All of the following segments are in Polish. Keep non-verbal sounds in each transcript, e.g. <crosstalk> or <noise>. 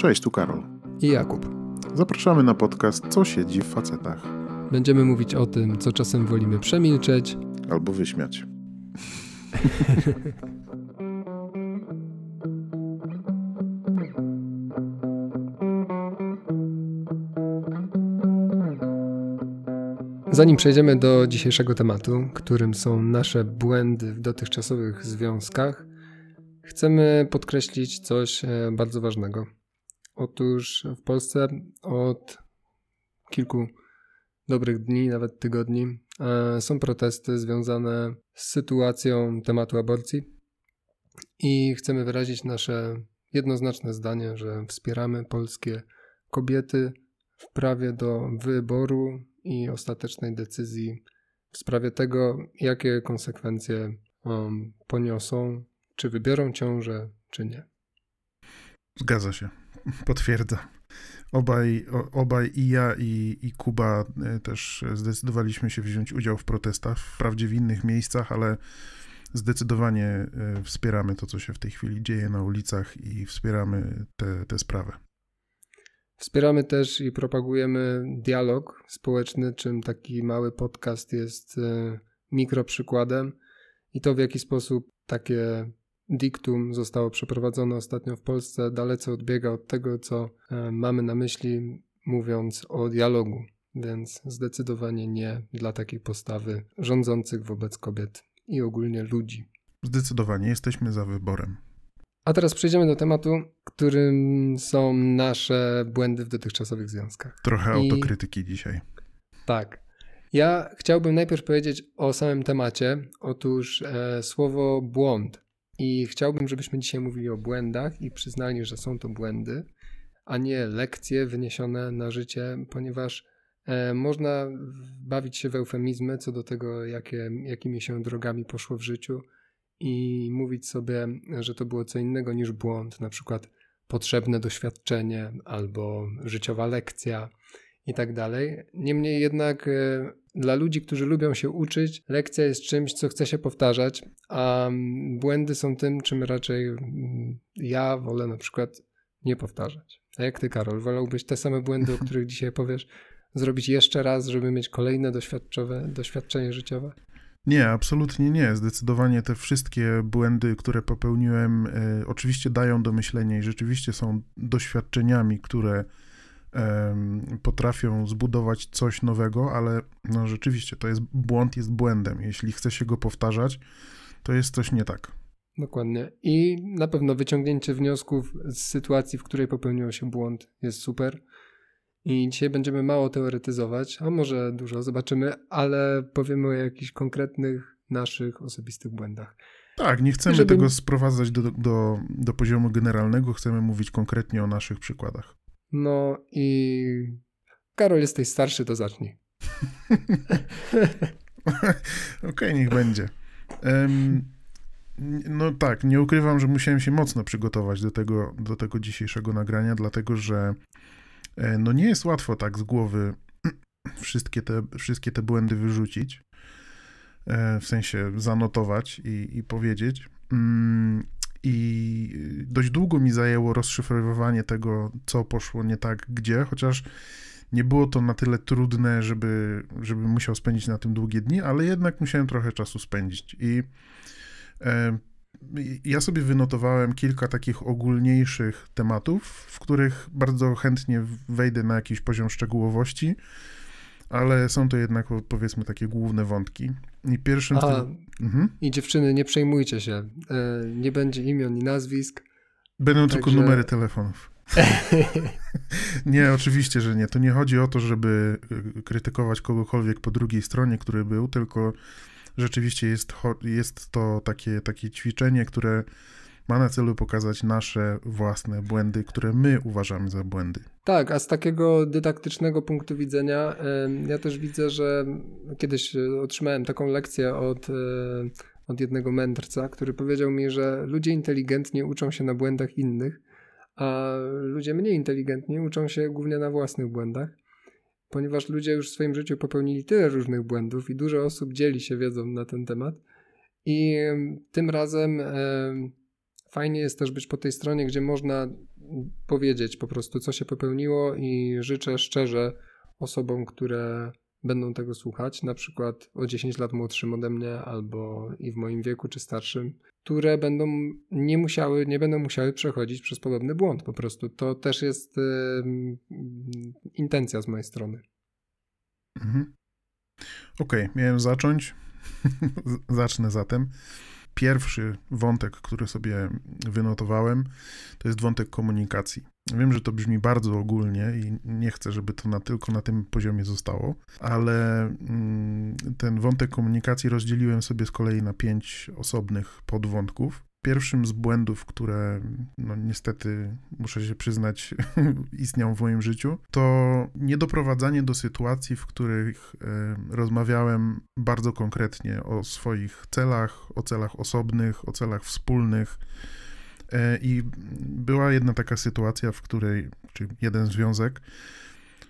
Cześć, tu Karol. I Jakub. Zapraszamy na podcast Co siedzi w facetach. Będziemy mówić o tym, co czasem wolimy przemilczeć albo wyśmiać. Zanim przejdziemy do dzisiejszego tematu, którym są nasze błędy w dotychczasowych związkach, chcemy podkreślić coś e, bardzo ważnego. Otóż w Polsce od kilku dobrych dni, nawet tygodni, e, są protesty związane z sytuacją tematu aborcji i chcemy wyrazić nasze jednoznaczne zdanie, że wspieramy polskie kobiety w prawie do wyboru i ostatecznej decyzji w sprawie tego, jakie konsekwencje um, poniosą, czy wybiorą ciążę, czy nie. Zgadza się, <laughs> potwierdzam. Obaj, obaj i ja, i, i Kuba e, też zdecydowaliśmy się wziąć udział w protestach, wprawdzie w innych miejscach, ale zdecydowanie e, wspieramy to, co się w tej chwili dzieje na ulicach i wspieramy tę sprawę. Wspieramy też i propagujemy dialog społeczny, czym taki mały podcast jest e, mikroprzykładem i to w jaki sposób takie diktum zostało przeprowadzone ostatnio w Polsce dalece odbiega od tego, co e, mamy na myśli, mówiąc o dialogu, więc zdecydowanie nie dla takiej postawy rządzących wobec kobiet i ogólnie ludzi. Zdecydowanie jesteśmy za wyborem. A teraz przejdziemy do tematu, którym są nasze błędy w dotychczasowych związkach. Trochę I... autokrytyki dzisiaj. Tak. Ja chciałbym najpierw powiedzieć o samym temacie. Otóż e, słowo błąd. I chciałbym, żebyśmy dzisiaj mówili o błędach i przyznali, że są to błędy, a nie lekcje wyniesione na życie, ponieważ e, można bawić się w eufemizmy co do tego, jakie, jakimi się drogami poszło w życiu i mówić sobie, że to było co innego niż błąd, na przykład potrzebne doświadczenie albo życiowa lekcja i tak dalej. Niemniej jednak e, dla ludzi, którzy lubią się uczyć, lekcja jest czymś, co chce się powtarzać, a błędy są tym, czym raczej mm, ja wolę na przykład nie powtarzać. A jak ty, Karol, wolałbyś te same błędy, o <laughs> których dzisiaj powiesz, zrobić jeszcze raz, żeby mieć kolejne doświadczenie życiowe? Nie, absolutnie nie. Zdecydowanie te wszystkie błędy, które popełniłem, y, oczywiście dają do myślenia i rzeczywiście są doświadczeniami, które potrafią zbudować coś nowego, ale no rzeczywiście to jest błąd, jest błędem. Jeśli chce się go powtarzać, to jest coś nie tak. Dokładnie. I na pewno wyciągnięcie wniosków z sytuacji, w której popełniło się błąd, jest super. I dzisiaj będziemy mało teoretyzować, a może dużo, zobaczymy, ale powiemy o jakichś konkretnych naszych osobistych błędach. Tak, nie chcemy żeby... tego sprowadzać do, do, do poziomu generalnego, chcemy mówić konkretnie o naszych przykładach. No i Karol, jesteś starszy, to zacznij. <laughs> Okej, okay, niech będzie. Um, no tak, nie ukrywam, że musiałem się mocno przygotować do tego, do tego dzisiejszego nagrania, dlatego że E, no nie jest łatwo tak z głowy <clears throat> wszystkie te, wszystkie te błędy wyrzucić, e, w sensie zanotować i, i powiedzieć. I dość długo mi zajęło rozszyfrowanie tego, co poszło nie tak, gdzie, chociaż nie było to na tyle trudne, żeby, żeby musiał spędzić na tym długie dni, ale jednak musiałem trochę czasu spędzić. I e, ja sobie wynotowałem kilka takich ogólniejszych tematów, w których bardzo chętnie wejdę na jakiś poziom szczegółowości, ale są to jednak powiedzmy takie główne wątki. I pierwszym. A, mhm. I dziewczyny, nie przejmujcie się. E, nie będzie imion i nazwisk. Będą także... tylko numery telefonów. <laughs> nie, oczywiście, że nie. To nie chodzi o to, żeby y, krytykować kogokolwiek po drugiej stronie, który był, tylko rzeczywiście jest, jest to takie, takie ćwiczenie, które ma na celu pokazać nasze własne błędy, które my uważamy za błędy. Tak, a z takiego dydaktycznego punktu widzenia, ja też widzę, że kiedyś otrzymałem taką lekcję od, e, od jednego mędrca, który powiedział mi, że ludzie inteligentni uczą się na błędach innych, a ludzie mniej inteligentni uczą się głównie na własnych błędach ponieważ ludzie już w swoim życiu popełnili tyle różnych błędów i dużo osób dzieli się wiedzą na ten temat. I tym razem fajnie jest też być po tej stronie, gdzie można powiedzieć po prostu, co się popełniło i życzę szczerze osobom, które będą tego słuchać, na przykład o 10 lat młodszym ode mnie albo i w moim wieku czy starszym, które będą nie musiały, nie będą musiały przechodzić przez podobny błąd po prostu. To też jest intencja z mojej strony. Mhm. Okej, okay, miałem zacząć. <laughs> Zacznę zatem. Pierwszy wątek, który sobie wynotowałem, to jest wątek komunikacji. Wiem, że to brzmi bardzo ogólnie i nie chcę, żeby to na, tylko na tym poziomie zostało, ale mm, ten wątek komunikacji rozdzieliłem sobie z kolei na pięć osobnych podwątków. Pierwszym z błędów, które no niestety, muszę się przyznać, <laughs> istniał w moim życiu, to niedoprowadzanie do sytuacji, w których y, rozmawiałem bardzo konkretnie o swoich celach, o celach osobnych, o celach wspólnych. Y, I była jedna taka sytuacja, w której, czy jeden związek,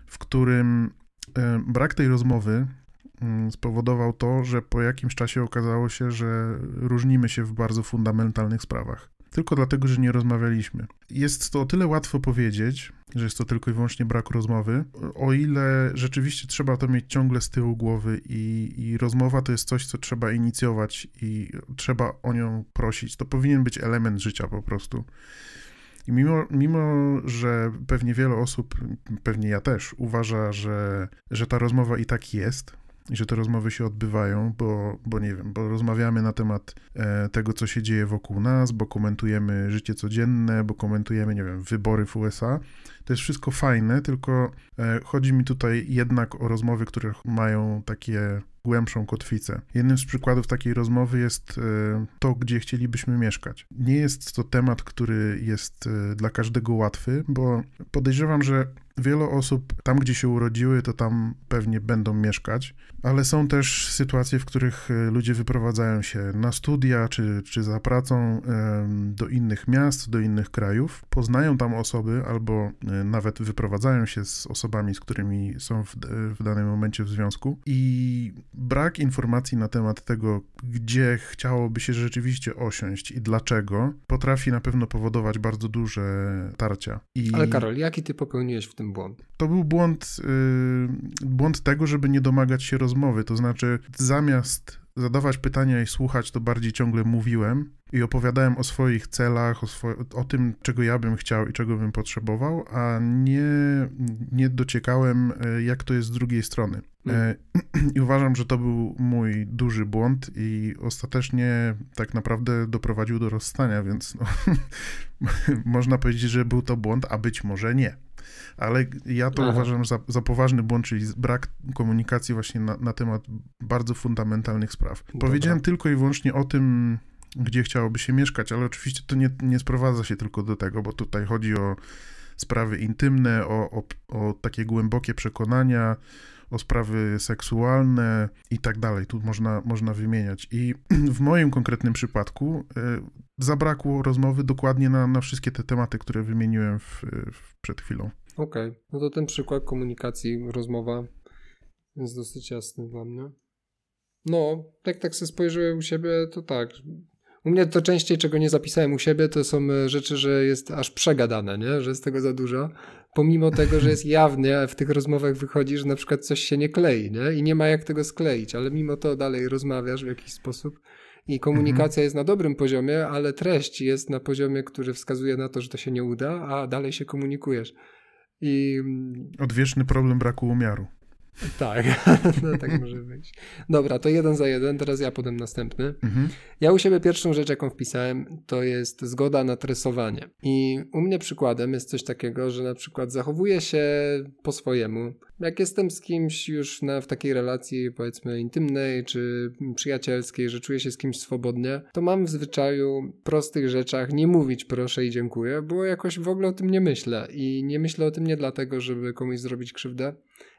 w którym y, brak tej rozmowy spowodował to, że po jakimś czasie okazało się, że różnimy się w bardzo fundamentalnych sprawach. Tylko dlatego, że nie rozmawialiśmy. Jest to o tyle łatwo powiedzieć, że jest to tylko i wyłącznie brak rozmowy, o ile rzeczywiście trzeba to mieć ciągle z tyłu głowy i, i rozmowa to jest coś, co trzeba inicjować i trzeba o nią prosić. To powinien być element życia po prostu. I mimo, mimo, że pewnie wiele osób, pewnie ja też, uważa, że, że ta rozmowa i tak jest, i że te rozmowy się odbywają, bo, bo nie wiem, bo rozmawiamy na temat e, tego, co się dzieje wokół nas, bo komentujemy życie codzienne, bo komentujemy, nie wiem, wybory w USA. To jest wszystko fajne, tylko e, chodzi mi tutaj jednak o rozmowy, które mają takie głębszą kotwicę. Jednym z przykładów takiej rozmowy jest e, to, gdzie chcielibyśmy mieszkać. Nie jest to temat, który jest dla każdego łatwy, bo podejrzewam, że wiele osób tam, gdzie się urodziły, to tam pewnie będą mieszkać, ale są też sytuacje, w których e, ludzie wyprowadzają się na studia czy, czy za pracą do innych miast, do innych krajów, poznają tam osoby albo nawet wyprowadzają się z osobami, z którymi są w, w danym momencie w związku i brak informacji na temat tego, gdzie chciałoby się rzeczywiście osiąść i dlaczego, potrafi na pewno powodować bardzo duże tarcia. I Ale Karol, jaki ty popełniłeś w tym błąd? To był błąd, yy, błąd tego, żeby nie domagać się rozmowy. To znaczy, zamiast zadawać pytania i słuchać, to bardziej ciągle mówiłem i opowiadałem o swoich celach, o, swo- o tym, czego ja bym chciał i czego bym potrzebował, a nie, nie dociekałem, e, jak to jest z drugiej strony. Mm. <clears throat> I uważam, że to był mój duży błąd i ostatecznie tak naprawdę doprowadził do rozstania, więc no, <laughs> można powiedzieć, że był to błąd, a być może nie. Ale ja to Aha. uważam za, za, poważny błąd, czyli brak komunikacji właśnie na, na temat bardzo fundamentalnych spraw. Dobra. Powiedziałem tylko i wyłącznie o tym, gdzie chciałoby się mieszkać, ale oczywiście to nie, nie sprowadza się tylko do tego, bo tutaj chodzi o sprawy intymne, o, o, o takie głębokie przekonania, o sprawy seksualne i tak dalej. Tu można, można wymieniać. I <clears throat> w moim konkretnym przypadku y, zabrakło rozmowy dokładnie na, na wszystkie te tematy, które wymieniłem w, w przed chwilą. Okej, okay. no to ten przykład komunikacji, rozmowa jest dosyć jasny dla mnie. No, tak tak sobie spojrzałem u siebie, to tak. U mnie to częściej, czego nie zapisałem u siebie, to są e, rzeczy, że jest aż przegadane, nie? że jest tego za dużo. Pomimo tego, że jest jawnie, w tych rozmowach wychodzi, że na przykład coś się nie klei nie? i nie ma jak tego skleić, ale mimo to dalej rozmawiasz w jakiś sposób i komunikacja mhm. jest na dobrym poziomie, ale treść jest na poziomie, który wskazuje na to, że to się nie uda, a dalej się komunikujesz. I... Odwieczny problem braku umiaru. Tak, <laughs> no tak może być. Dobra, to jeden za jeden, teraz ja podam następny. Mhm. Ja u siebie pierwszą rzecz, jaką wpisałem, to jest zgoda na tresowanie. I u mnie przykładem jest coś takiego, że na przykład zachowuję się po swojemu. Jak jestem z kimś już na, w takiej relacji, powiedzmy, intymnej czy przyjacielskiej, że czuję się z kimś swobodnie, to mam w zwyczaju prostych rzeczach nie mówić proszę i dziękuję, bo jakoś w ogóle o tym nie myślę. I nie myślę o tym nie dlatego, żeby komuś zrobić krzywdę,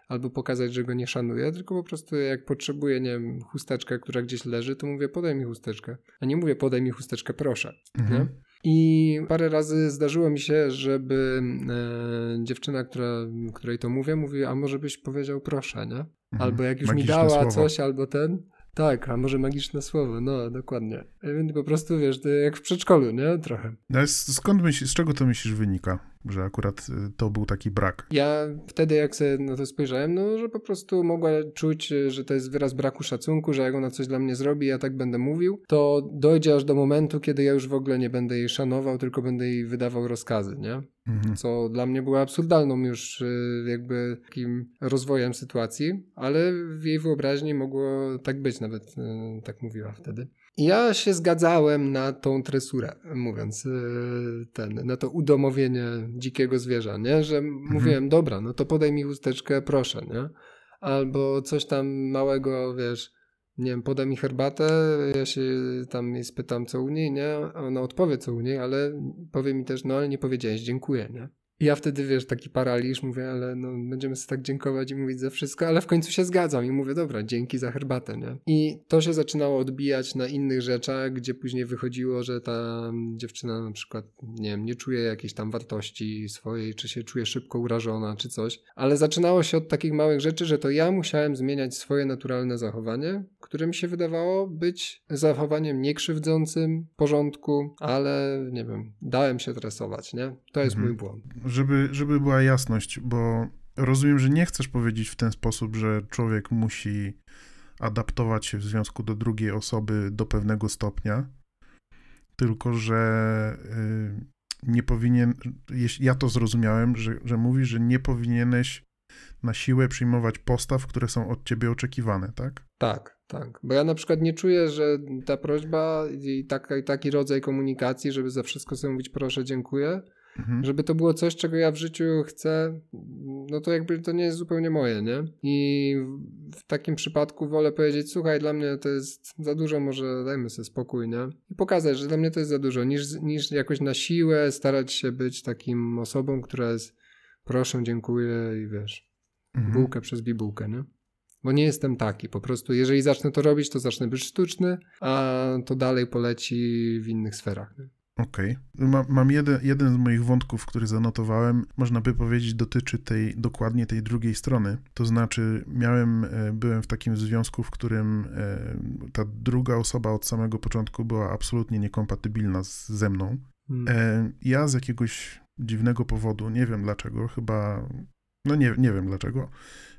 albo pokazać, że go nie szanuję, tylko po prostu jak potrzebuję, nie wiem, chusteczkę, która gdzieś leży, to mówię podaj mi chusteczkę. A nie mówię podaj mi chusteczkę, proszę. Mhm. I parę razy zdarzyło mi się, żeby e, dziewczyna, która, której to mówię, mówi, a może byś powiedział proszę, nie? Mhm. Albo jak już Magiczne mi dała słowo. coś, albo ten, Tak, a może magiczne słowo, no dokładnie. Po prostu wiesz, jak w przedszkolu, nie? Trochę. No, skąd myślisz, z czego to myślisz wynika? Że akurat y, to był taki brak. Ja wtedy, jak sobie na to spojrzałem, no, że po prostu mogła czuć, że to jest wyraz braku szacunku, że jak ona coś dla mnie zrobi, ja tak będę mówił, to dojdzie aż do momentu, kiedy ja już w ogóle nie będę jej szanował, tylko będę jej wydawał rozkazy, nie? Mhm. Co dla mnie było absurdalną już y, jakby takim rozwojem sytuacji, ale w jej wyobraźni mogło tak być, nawet y, tak mówiła wtedy. Ja się zgadzałem na tą tresurę, mówiąc y, ten, na to udomowienie dzikiego zwierza, nie? Że mhm. mówiłem, dobra, no to podaj mi chusteczkę, proszę, nie? Albo coś tam małego, wiesz, nie wiem, podaj mi herbatę, ja się tam jej spytam, co u niej, nie? Ona odpowie, co u niej, ale powie mi też, no ale nie powiedziałeś, dziękuję, nie? I ja wtedy, wiesz, taki paraliż, mówię, ale no, będziemy sobie tak dziękować i mówić za wszystko, ale w końcu się zgadzam i mówię, dobra, dzięki za herbatę, nie? I to się zaczynało odbijać na innych rzeczach, gdzie później wychodziło, że ta dziewczyna na przykład, nie wiem, nie czuje jakiejś tam wartości swojej, czy się czuje szybko urażona, czy coś, ale zaczynało się od takich małych rzeczy, że to ja musiałem zmieniać swoje naturalne zachowanie, które mi się wydawało być zachowaniem niekrzywdzącym, w porządku, ale nie wiem, dałem się tresować, nie? To jest mhm. mój błąd żeby, żeby była jasność, bo rozumiem, że nie chcesz powiedzieć w ten sposób, że człowiek musi adaptować się w związku do drugiej osoby do pewnego stopnia, tylko że y, nie powinien, ja to zrozumiałem, że, że mówisz, że nie powinieneś na siłę przyjmować postaw, które są od ciebie oczekiwane, tak? Tak, tak. Bo ja na przykład nie czuję, że ta prośba i taki, taki rodzaj komunikacji, żeby za wszystko sobie mówić proszę, dziękuję, Mhm. Żeby to było coś, czego ja w życiu chcę, no to jakby to nie jest zupełnie moje, nie? I w takim przypadku wolę powiedzieć, słuchaj, dla mnie to jest za dużo, może dajmy sobie spokój, nie? I pokazać, że dla mnie to jest za dużo, niż, niż jakoś na siłę starać się być takim osobą, która jest proszę, dziękuję i wiesz, mhm. bułkę przez bibułkę, nie? Bo nie jestem taki. Po prostu, jeżeli zacznę to robić, to zacznę być sztuczny, a to dalej poleci w innych sferach. Nie? Okej. Okay. Ma, mam jeden, jeden z moich wątków, który zanotowałem, można by powiedzieć, dotyczy tej, dokładnie tej drugiej strony. To znaczy, miałem, e, byłem w takim związku, w którym e, ta druga osoba od samego początku była absolutnie niekompatybilna z, ze mną. Hmm. E, ja z jakiegoś dziwnego powodu, nie wiem dlaczego, chyba, no nie, nie wiem dlaczego,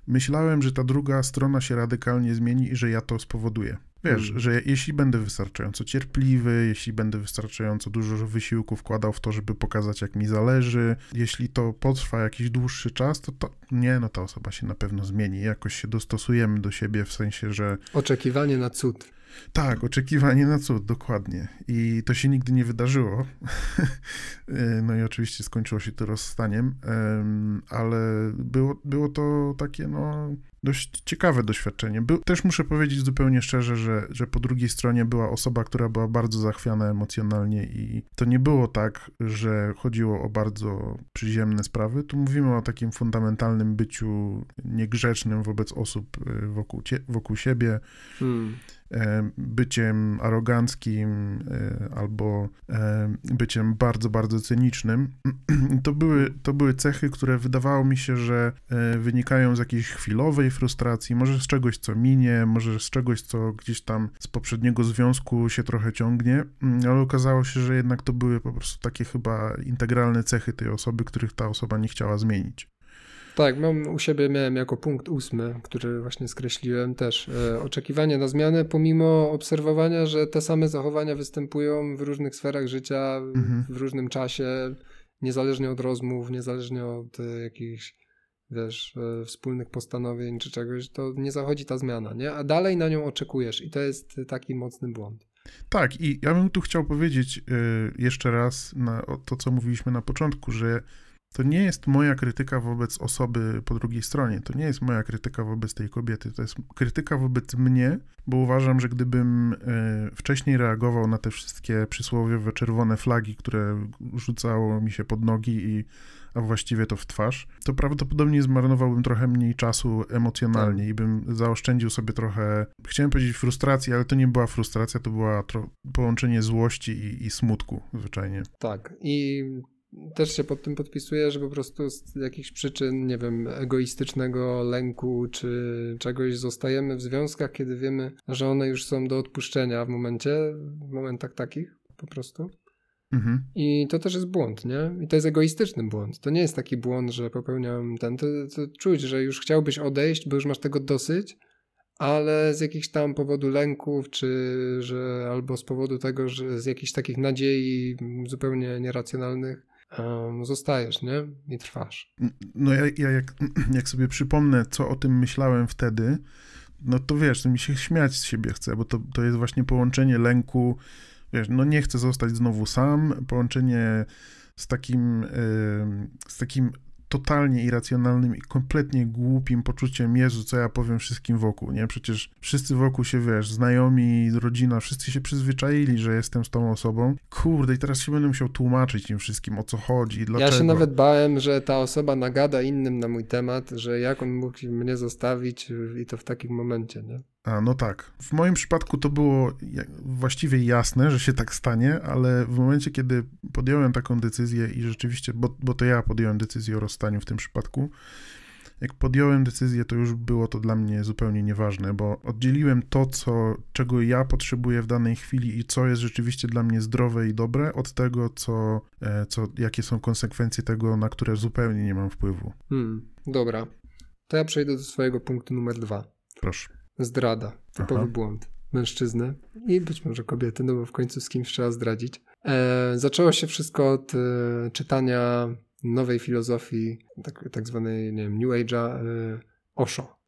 myślałem, że ta druga strona się radykalnie zmieni i że ja to spowoduję. Wiesz, hmm. że jeśli będę wystarczająco cierpliwy, jeśli będę wystarczająco dużo wysiłku wkładał w to, żeby pokazać, jak mi zależy, jeśli to potrwa jakiś dłuższy czas, to, to nie, no ta osoba się na pewno zmieni. Jakoś się dostosujemy do siebie w sensie, że. Oczekiwanie na cud. Tak, oczekiwanie na cud, dokładnie. I to się nigdy nie wydarzyło. <laughs> no i oczywiście skończyło się to rozstaniem, ale było, było to takie, no, dość ciekawe doświadczenie. Też muszę powiedzieć zupełnie szczerze, że, że po drugiej stronie była osoba, która była bardzo zachwiana emocjonalnie i to nie było tak, że chodziło o bardzo przyziemne sprawy. Tu mówimy o takim fundamentalnym byciu niegrzecznym wobec osób y, wokół, wokół siebie. Hmm. E, byciem aroganckim e, albo e, byciem bardzo, bardzo cynicznym. <clears throat> To były, to były cechy, które wydawało mi się, że wynikają z jakiejś chwilowej frustracji, może z czegoś, co minie, może z czegoś, co gdzieś tam z poprzedniego związku się trochę ciągnie, mm, ale okazało się, że jednak to były po prostu takie chyba integralne cechy tej osoby, których ta osoba nie chciała zmienić. Tak, mam u siebie miałem jako punkt ósmy, który właśnie skreśliłem też e, oczekiwanie na zmianę, pomimo obserwowania, że te same zachowania występują w różnych sferach życia, mhm. w różnym czasie, niezależnie od rozmów, niezależnie od e, jakichś wiesz, e, wspólnych postanowień czy czegoś, to nie zachodzi ta zmiana, nie? A dalej na nią oczekujesz i to jest taki mocny błąd. Tak, i ja bym tu chciał powiedzieć y, jeszcze raz na to, co mówiliśmy na początku, że to nie jest moja krytyka wobec osoby po drugiej stronie, to nie jest moja krytyka wobec tej kobiety, to jest krytyka wobec mnie, bo uważam, że gdybym e, wcześniej reagował na te wszystkie przysłowiowe czerwone flagi, które rzucało mi się pod nogi i a właściwie to w twarz, to prawdopodobnie zmarnowałbym trochę mniej czasu emocjonalnie i bym zaoszczędził sobie trochę, chciałem powiedzieć frustracji, ale to nie była frustracja, to była połączenie złości i, i smutku zwyczajnie. Tak. I też się pod tym podpisuję, że po prostu z jakichś przyczyn, nie wiem, egoistycznego lęku czy czegoś zostajemy w związkach, kiedy wiemy, że one już są do odpuszczenia w momencie, w momentach takich po prostu. Mhm. I to też jest błąd, nie? I to jest egoistyczny błąd. To nie jest taki błąd, że popełniam ten. To, to czuć, że już chciałbyś odejść, bo już masz tego dosyć, ale z jakichś tam powodu lęków, czy że albo z powodu tego, że z jakichś takich nadziei zupełnie nieracjonalnych zostajesz, nie? I trwasz. No ja, ja jak, <clears throat> jak sobie przypomnę, co o tym myślałem wtedy, no to wiesz, to mi się śmiać z siebie chce, bo to, to jest właśnie połączenie lęku, wiesz, no nie chcę zostać znowu sam, połączenie z takim, z takim totalnie irracjonalnym i kompletnie głupim poczuciem, Jezu, co ja powiem wszystkim wokół, nie? Przecież wszyscy wokół się, wiesz, znajomi, rodzina, wszyscy się przyzwyczaili, że jestem z tą osobą. Kurde, i teraz się będę musiał tłumaczyć im wszystkim, o co chodzi i dlaczego. Ja się nawet bałem, że ta osoba nagada innym na mój temat, że jak on mógł mnie zostawić i to w takim momencie, nie? A, no tak. W moim przypadku to było właściwie jasne, że się tak stanie, ale w momencie, kiedy podjąłem taką decyzję i rzeczywiście, bo, bo to ja podjąłem decyzję o rozstaniu w tym przypadku, jak podjąłem decyzję, to już było to dla mnie zupełnie nieważne, bo oddzieliłem to, co, czego ja potrzebuję w danej chwili i co jest rzeczywiście dla mnie zdrowe i dobre, od tego, co, e, co, jakie są konsekwencje tego, na które zupełnie nie mam wpływu. Hmm, dobra. To ja przejdę do swojego punktu numer dwa. Proszę. Zdrada. Typowy Aha. błąd mężczyzny i być może kobiety, no bo w końcu z kimś trzeba zdradzić. E, zaczęło się wszystko od e, czytania nowej filozofii, tak, tak zwanej, nie wiem, New Age'a, e, Osho.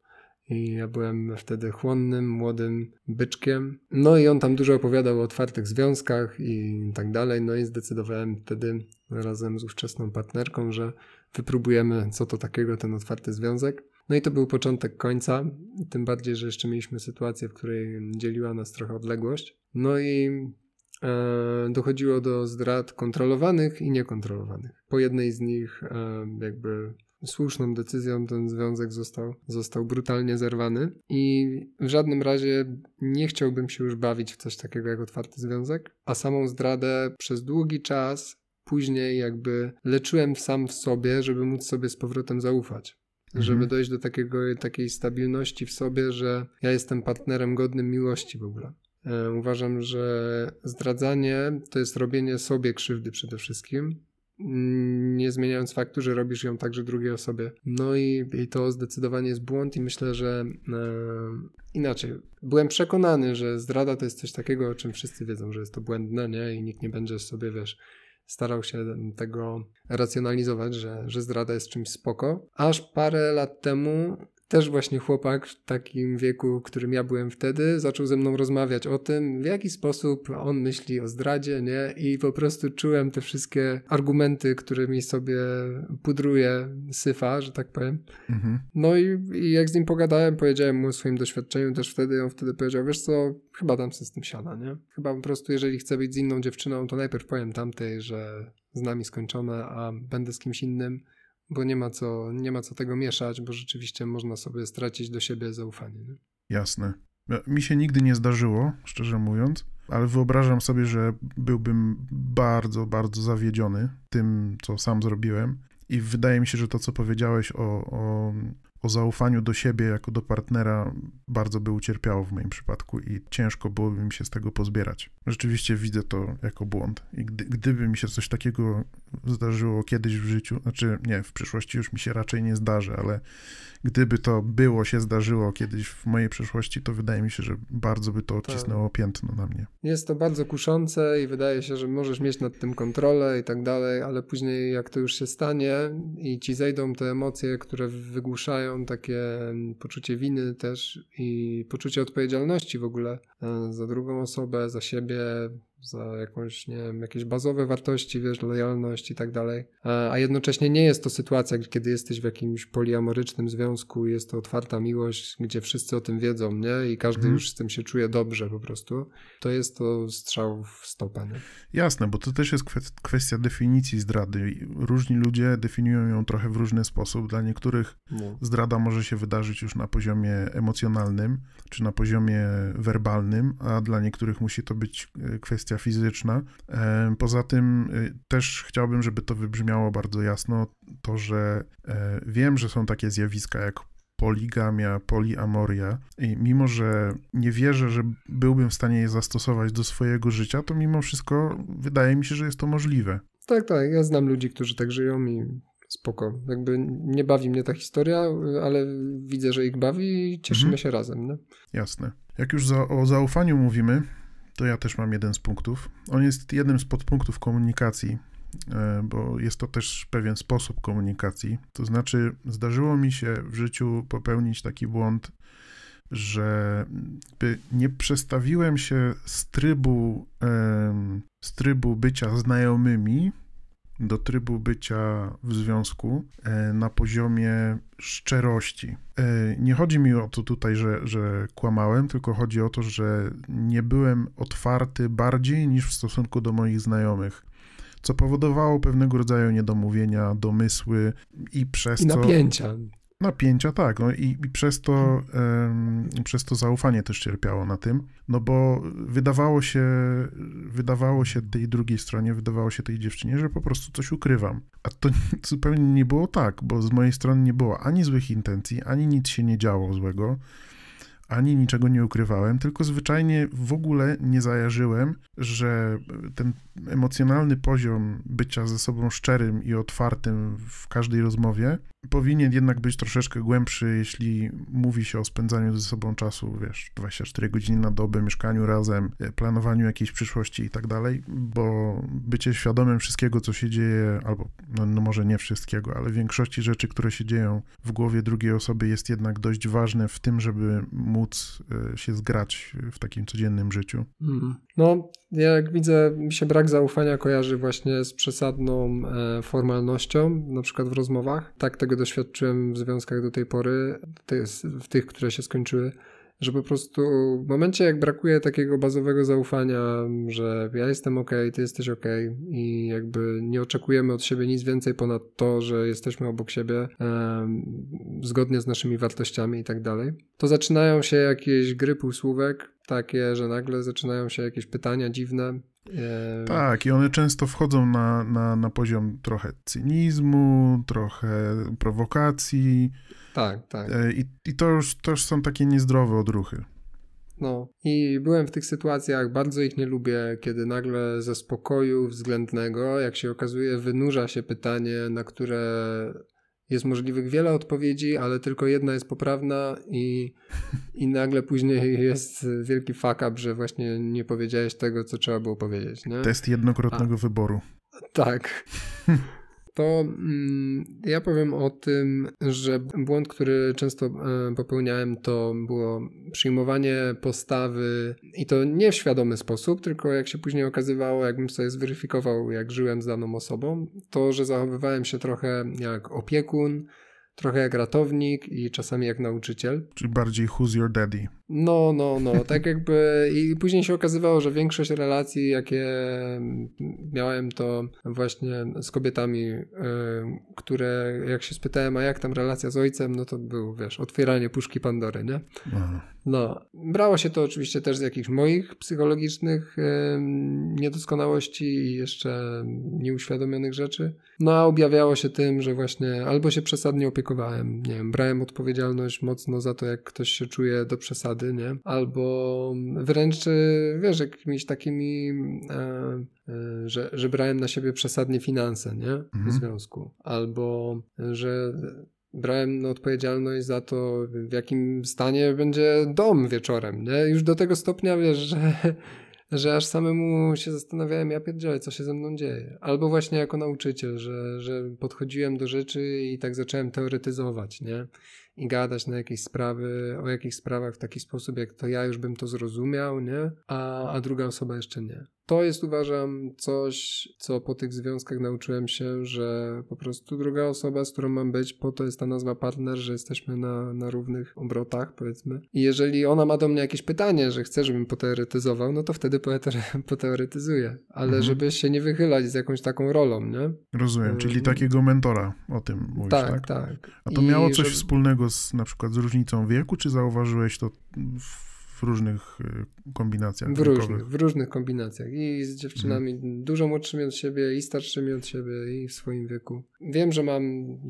I ja byłem wtedy chłonnym, młodym byczkiem. No i on tam dużo opowiadał o otwartych związkach i tak dalej. No i zdecydowałem wtedy razem z ówczesną partnerką, że wypróbujemy, co to takiego ten otwarty związek. No i to był początek końca, tym bardziej, że jeszcze mieliśmy sytuację, w której dzieliła nas trochę odległość. No i e, dochodziło do zdrad kontrolowanych i niekontrolowanych. Po jednej z nich e, jakby słuszną decyzją ten związek został, został brutalnie zerwany i w żadnym razie nie chciałbym się już bawić w coś takiego jak otwarty związek, a samą zdradę przez długi czas później jakby leczyłem sam w sobie, żeby móc sobie z powrotem zaufać żeby mhm. dojść do takiego, takiej stabilności w sobie, że ja jestem partnerem godnym miłości w ogóle. E, uważam, że zdradzanie to jest robienie sobie krzywdy przede wszystkim, mm, nie zmieniając faktu, że robisz ją także drugiej osobie. No i, i to zdecydowanie jest błąd i myślę, że e, inaczej. Byłem przekonany, że zdrada to jest coś takiego, o czym wszyscy wiedzą, że jest to błędne, nie? I nikt nie będzie sobie, wiesz, starał się tego racjonalizować, że, że zdrada jest czymś spoko. Aż parę lat temu też właśnie chłopak w takim wieku, którym ja byłem wtedy, zaczął ze mną rozmawiać o tym, w jaki sposób on myśli o zdradzie, nie? I po prostu czułem te wszystkie argumenty, którymi sobie pudruje syfa, że tak powiem. Mhm. No i, i, jak z nim pogadałem, powiedziałem mu o swoim doświadczeniu też wtedy, on wtedy powiedział, wiesz co, chyba dam sobie z tym siana, nie? Chyba po prostu, jeżeli chcę być z inną dziewczyną, to najpierw powiem tamtej, że z nami skończone, a będę z kimś innym bo nie ma co, nie ma co tego mieszać, bo rzeczywiście można sobie stracić do siebie zaufanie. Nie? Jasne. Mi się nigdy nie zdarzyło, szczerze mówiąc, ale wyobrażam sobie, że byłbym bardzo, bardzo zawiedziony tym, co sam zrobiłem. I wydaje mi się, że to, co powiedziałeś o, o, o zaufaniu do siebie jako do partnera bardzo by ucierpiało w moim przypadku i ciężko byłoby mi się z tego pozbierać. Rzeczywiście widzę to jako błąd i gdy, gdyby mi się coś takiego zdarzyło kiedyś w życiu, znaczy nie, w przyszłości już mi się raczej nie zdarzy, ale gdyby to było, się zdarzyło kiedyś w mojej przeszłości, to wydaje mi się, że bardzo by to odcisnęło tak. piętno na mnie. Jest to bardzo kuszące i wydaje się, że możesz mieć nad tym kontrolę i tak dalej, ale później jak to już się stanie i ci zejdą te emocje, które wygłuszają takie poczucie winy też i poczucie odpowiedzialności w ogóle e, za drugą osobę, za siebie, za jakąś, nie wiem, jakieś bazowe wartości, wiesz, lojalność i tak dalej. A jednocześnie nie jest to sytuacja, kiedy jesteś w jakimś poliamorycznym związku, jest to otwarta miłość, gdzie wszyscy o tym wiedzą, nie? I każdy mhm. już z tym się czuje dobrze po prostu. To jest to strzał w stopę, nie? Jasne, bo to też jest kwestia definicji zdrady. Różni ludzie definiują ją trochę w różny sposób. Dla niektórych no. zdrada może się wydarzyć już na poziomie emocjonalnym, czy na poziomie werbalnym, a dla niektórych musi to być e, kwestia kwestia fizyczna. Poza tym y, też chciałbym, żeby to wybrzmiało bardzo jasno, to, że e, wiem, że są takie zjawiska jak poligamia, poliamoria i mimo, że nie wierzę, że byłbym w stanie je zastosować do swojego życia, to mimo wszystko wydaje mi się, że jest to możliwe. Tak, tak, ja znam ludzi, którzy tak żyją i spoko. Jakby nie bawi mnie ta historia, ale widzę, że ich bawi i cieszymy mhm. się razem. Nie? Jasne. Jak już za, o zaufaniu mówimy, to ja też mam jeden z punktów. On jest jednym z podpunktów komunikacji, e, bo jest to też pewien sposób komunikacji. To znaczy, zdarzyło mi się w życiu popełnić taki błąd, że nie przestawiłem się z trybu, z trybu bycia znajomymi do trybu bycia w związku e, na poziomie szczerości. E, nie chodzi mi o to tutaj, że, że kłamałem, tylko chodzi o to, że nie byłem otwarty bardziej niż w stosunku do moich znajomych co powodowało pewnego rodzaju niedomówienia, domysły i przez I napięcia. co napięcia, tak. No i, i przez, to, um, przez to zaufanie też cierpiało na tym, no bo wydawało się, wydawało się tej drugiej stronie, wydawało się tej dziewczynie, że po prostu coś ukrywam. A to <laughs> zupełnie nie było tak, bo z mojej strony nie było ani złych intencji, ani nic się nie działo złego ani niczego nie ukrywałem, tylko zwyczajnie w ogóle nie zajarzyłem, że ten emocjonalny poziom bycia ze sobą szczerym i otwartym w każdej rozmowie powinien jednak być troszeczkę głębszy, jeśli mówi się o spędzaniu ze sobą czasu, wiesz, 24 godziny na dobę, mieszkaniu razem, e, planowaniu jakiejś przyszłości i tak dalej, bo bycie świadomym wszystkiego, co się dzieje, albo no, no może nie wszystkiego, ale większości rzeczy, które się dzieją w głowie drugiej osoby jest jednak dość ważne w tym, żeby móc e, się zgrać w takim codziennym życiu. Mm. No, jak widzę, mi się brak zaufania kojarzy właśnie z przesadną e, formalnością, na przykład w rozmowach. Tak tego doświadczyłem w związkach do tej pory, w tych, które się skończyły, że po prostu w momencie, jak brakuje takiego bazowego zaufania, że ja jestem ok, ty jesteś ok i jakby nie oczekujemy od siebie nic więcej ponad to, że jesteśmy obok siebie zgodnie z naszymi wartościami i tak dalej, to zaczynają się jakieś gry półsłówek, takie, że nagle zaczynają się jakieś pytania dziwne. Tak, i one często wchodzą na, na, na poziom trochę cynizmu, trochę prowokacji. Tak, tak. E, I, i to, już, to już są takie niezdrowe odruchy. No i byłem w tych sytuacjach, bardzo ich nie lubię, kiedy nagle ze spokoju względnego, jak się okazuje, wynurza się pytanie, na które jest możliwych wiele odpowiedzi, ale tylko jedna jest poprawna i, <laughs> i nagle później jest wielki fuck up, że właśnie nie powiedziałeś tego, co trzeba było powiedzieć. Nie? Test jednokrotnego A, wyboru. Tak. <laughs> to mm, ja powiem o tym, że błąd, który często e, popełniałem, to było przyjmowanie postawy i to nie w świadomy sposób, tylko jak się później okazywało, jakbym sobie zweryfikował, jak żyłem z daną osobą, to, że zachowywałem się trochę jak opiekun, trochę jak ratownik i czasami jak nauczyciel. Czyli bardziej who's your daddy. No, no, no, tak jakby i później się okazywało, że większość relacji, jakie miałem, to właśnie z kobietami, y, które jak się spytałem, a jak tam relacja z ojcem, no to był, wiesz, otwieranie puszki Pandory, nie? Aha. No, brało się to oczywiście też z jakichś moich psychologicznych niedoskonałości i jeszcze nieuświadomionych rzeczy. No, a objawiało się tym, że właśnie albo się przesadnie opiekowałem, nie wiem, brałem odpowiedzialność mocno za to, jak ktoś się czuje do przesady, nie? Albo wręcz, wiesz, jakimiś takimi, e, e, że, że brałem na siebie przesadnie finanse, nie? W mhm. związku. Albo, że brałem no, odpowiedzialność za to, w jakim stanie będzie dom wieczorem, nie? Już do tego stopnia, wiesz, że, że aż samemu się zastanawiałem, ja pierdzielę, co się ze mną dzieje. Albo właśnie jako nauczyciel, że, że podchodziłem do rzeczy i tak zacząłem teoretyzować, nie? i gadać na jakieś sprawy, o jakichś sprawach w taki sposób, jak to ja już bym to zrozumiał, nie? A, a druga osoba jeszcze nie. To jest uważam coś, co po tych związkach nauczyłem się, że po prostu druga osoba, z którą mam być, po to jest ta nazwa partner, że jesteśmy na, na równych obrotach, powiedzmy. I jeżeli ona ma do mnie jakieś pytanie, że chce, żebym poteoretyzował, no to wtedy <laughs> poteoretyzuję. Ale mhm. żeby się nie wychylać z jakąś taką rolą, nie? Rozumiem, czyli takiego mentora o tym mówisz, tak? Tak, tak. A to I miało coś żeby... wspólnego z na przykład z różnicą wieku, czy zauważyłeś to w różnych y, kombinacjach. W różnych, w różnych kombinacjach. I z dziewczynami Mhm. dużo młodszymi od siebie, i starszymi od siebie, i w swoim wieku. Wiem, że mam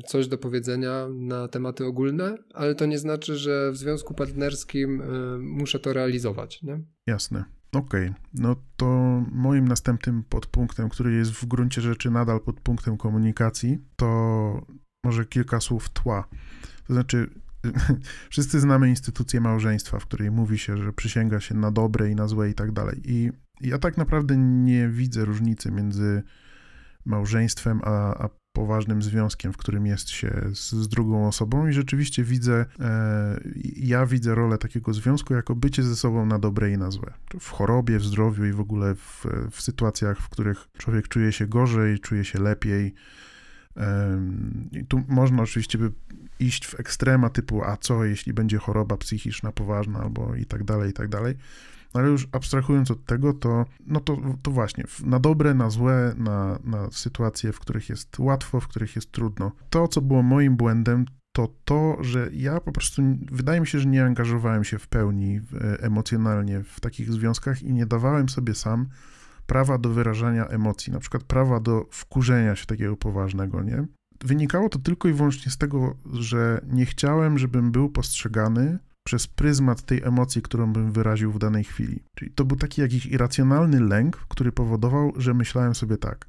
coś do powiedzenia na tematy ogólne, ale to nie znaczy, że w związku partnerskim y, muszę to realizować. Nie? Jasne. Okej, no to moim następnym podpunktem, który jest w gruncie rzeczy nadal podpunktem komunikacji, to może kilka słów tła. To znaczy, <laughs> wszyscy znamy instytucję małżeństwa, w której mówi się, że przysięga się na dobre i na złe i tak dalej. I ja tak naprawdę nie widzę różnicy między małżeństwem a, a poważnym związkiem, w którym jest się z, z drugą osobą i rzeczywiście widzę, e, ja widzę rolę takiego związku jako bycie ze sobą na dobre i na złe. W chorobie, w zdrowiu i w ogóle w, w sytuacjach, w których człowiek czuje się gorzej, czuje się lepiej. I tu można oczywiście by iść w ekstrema typu, a co jeśli będzie choroba psychiczna poważna albo i tak dalej, i tak dalej. Ale już abstrahując od tego, to, no to, to właśnie, na dobre, na złe, na, na sytuacje, w których jest łatwo, w których jest trudno. To, co było moim błędem, to to, że ja po prostu, wydaje mi się, że nie angażowałem się w pełni e, emocjonalnie w takich związkach i nie dawałem sobie sam prawa do wyrażania emocji, na przykład prawa do wkurzenia się takiego poważnego, nie? Wynikało to tylko i wyłącznie z tego, że nie chciałem, żebym był postrzegany przez pryzmat tej emocji, którą bym wyraził w danej chwili. Czyli to był taki jakiś irracjonalny lęk, który powodował, że myślałem sobie tak.